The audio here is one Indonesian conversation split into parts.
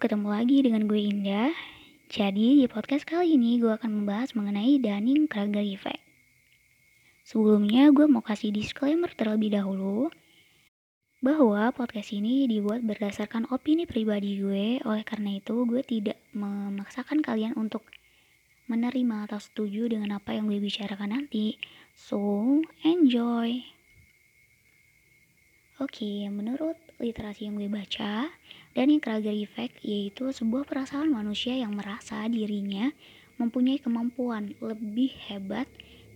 Ketemu lagi dengan gue Indah. Jadi di podcast kali ini gue akan membahas mengenai Dunning-Kruger Effect. Sebelumnya gue mau kasih disclaimer terlebih dahulu bahwa podcast ini dibuat berdasarkan opini pribadi gue. Oleh karena itu, gue tidak memaksakan kalian untuk menerima atau setuju dengan apa yang gue bicarakan nanti. So, enjoy. Oke, menurut literasi yang gue baca, Dunning-Kruger Effect yaitu sebuah perasaan manusia yang merasa dirinya mempunyai kemampuan lebih hebat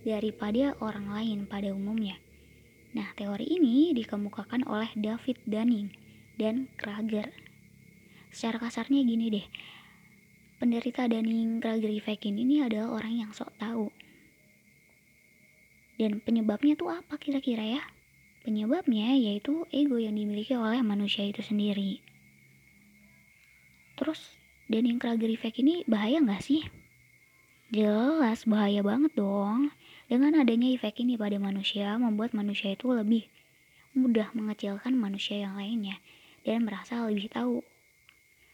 daripada orang lain pada umumnya. Nah, teori ini dikemukakan oleh David Dunning dan Kruger. Secara kasarnya gini deh, penderita Dunning-Kruger Effect ini adalah orang yang sok tahu. Dan penyebabnya tuh apa kira-kira ya? Penyebabnya yaitu ego yang dimiliki oleh manusia itu sendiri. Terus, Dunning Kruger effect ini bahaya nggak sih? Jelas bahaya banget dong. Dengan adanya efek ini pada manusia, membuat manusia itu lebih mudah mengecilkan manusia yang lainnya dan merasa lebih tahu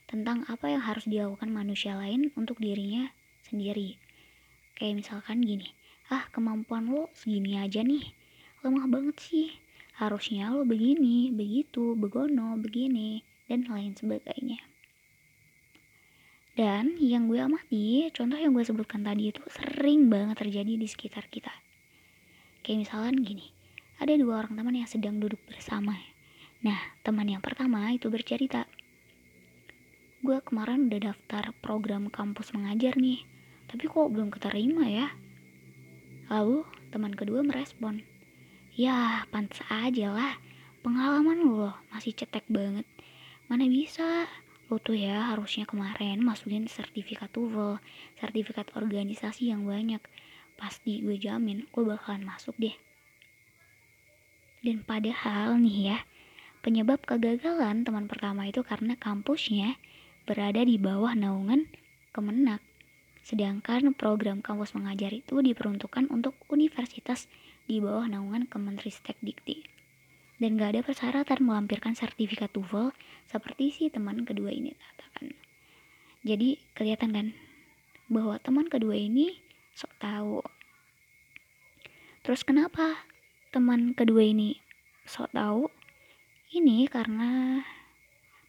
tentang apa yang harus dilakukan manusia lain untuk dirinya sendiri. Kayak misalkan gini, ah kemampuan lo segini aja nih, lemah banget sih harusnya lo begini, begitu, begono, begini, dan lain sebagainya. Dan yang gue amati, contoh yang gue sebutkan tadi itu sering banget terjadi di sekitar kita. Kayak misalnya gini, ada dua orang teman yang sedang duduk bersama. Nah, teman yang pertama itu bercerita, gue kemarin udah daftar program kampus mengajar nih, tapi kok belum keterima ya? Lalu teman kedua merespon, Ya, pantas aja lah. Pengalaman lo masih cetek banget. Mana bisa? Lo tuh ya harusnya kemarin masukin sertifikat TOEFL, sertifikat organisasi yang banyak. Pasti gue jamin gue bakalan masuk deh. Dan padahal nih ya, penyebab kegagalan teman pertama itu karena kampusnya berada di bawah naungan Kemenak. Sedangkan program kampus mengajar itu diperuntukkan untuk universitas di bawah naungan Kemenristek Dikti. Dan gak ada persyaratan melampirkan sertifikat TOEFL seperti si teman kedua ini katakan. Jadi kelihatan kan bahwa teman kedua ini sok tahu. Terus kenapa teman kedua ini sok tahu? Ini karena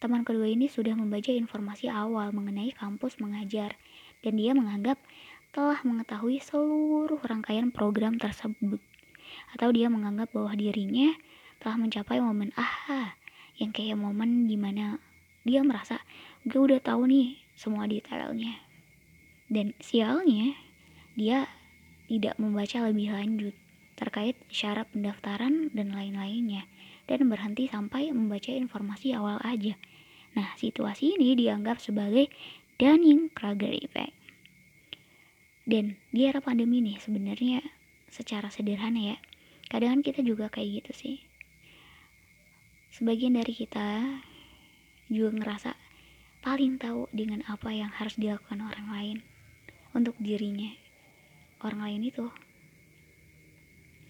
teman kedua ini sudah membaca informasi awal mengenai kampus mengajar dan dia menganggap telah mengetahui seluruh rangkaian program tersebut atau dia menganggap bahwa dirinya telah mencapai momen aha yang kayak momen di mana dia merasa gue udah tahu nih semua detailnya dan sialnya dia tidak membaca lebih lanjut terkait syarat pendaftaran dan lain-lainnya dan berhenti sampai membaca informasi awal aja. Nah, situasi ini dianggap sebagai Dunning-Kruger effect. Dan di era pandemi nih sebenarnya secara sederhana ya, kadang kita juga kayak gitu sih. Sebagian dari kita juga ngerasa paling tahu dengan apa yang harus dilakukan orang lain untuk dirinya. Orang lain itu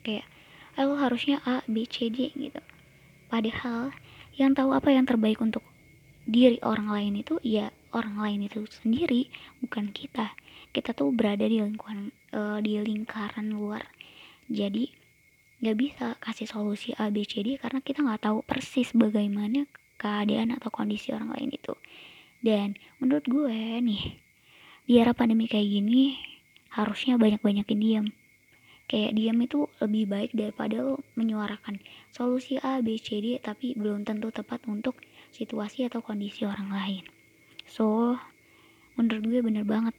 kayak lo harusnya A B C D gitu. Padahal yang tahu apa yang terbaik untuk diri orang lain itu ya orang lain itu sendiri bukan kita kita tuh berada di lingkungan uh, di lingkaran luar. Jadi nggak bisa kasih solusi A B C D karena kita nggak tahu persis bagaimana keadaan atau kondisi orang lain itu. Dan menurut gue nih di era pandemi kayak gini harusnya banyak-banyakin diam kayak diam itu lebih baik daripada lo menyuarakan solusi A B C D tapi belum tentu tepat untuk situasi atau kondisi orang lain. So menurut gue bener banget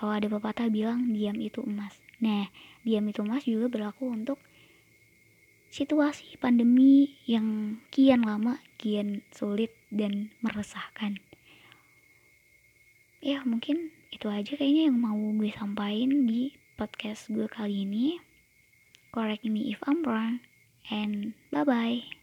kalau ada pepatah bilang diam itu emas nah diam itu emas juga berlaku untuk situasi pandemi yang kian lama, kian sulit dan meresahkan. Ya mungkin itu aja kayaknya yang mau gue sampaikan di podcast gue kali ini. Correct me if I'm wrong and bye bye.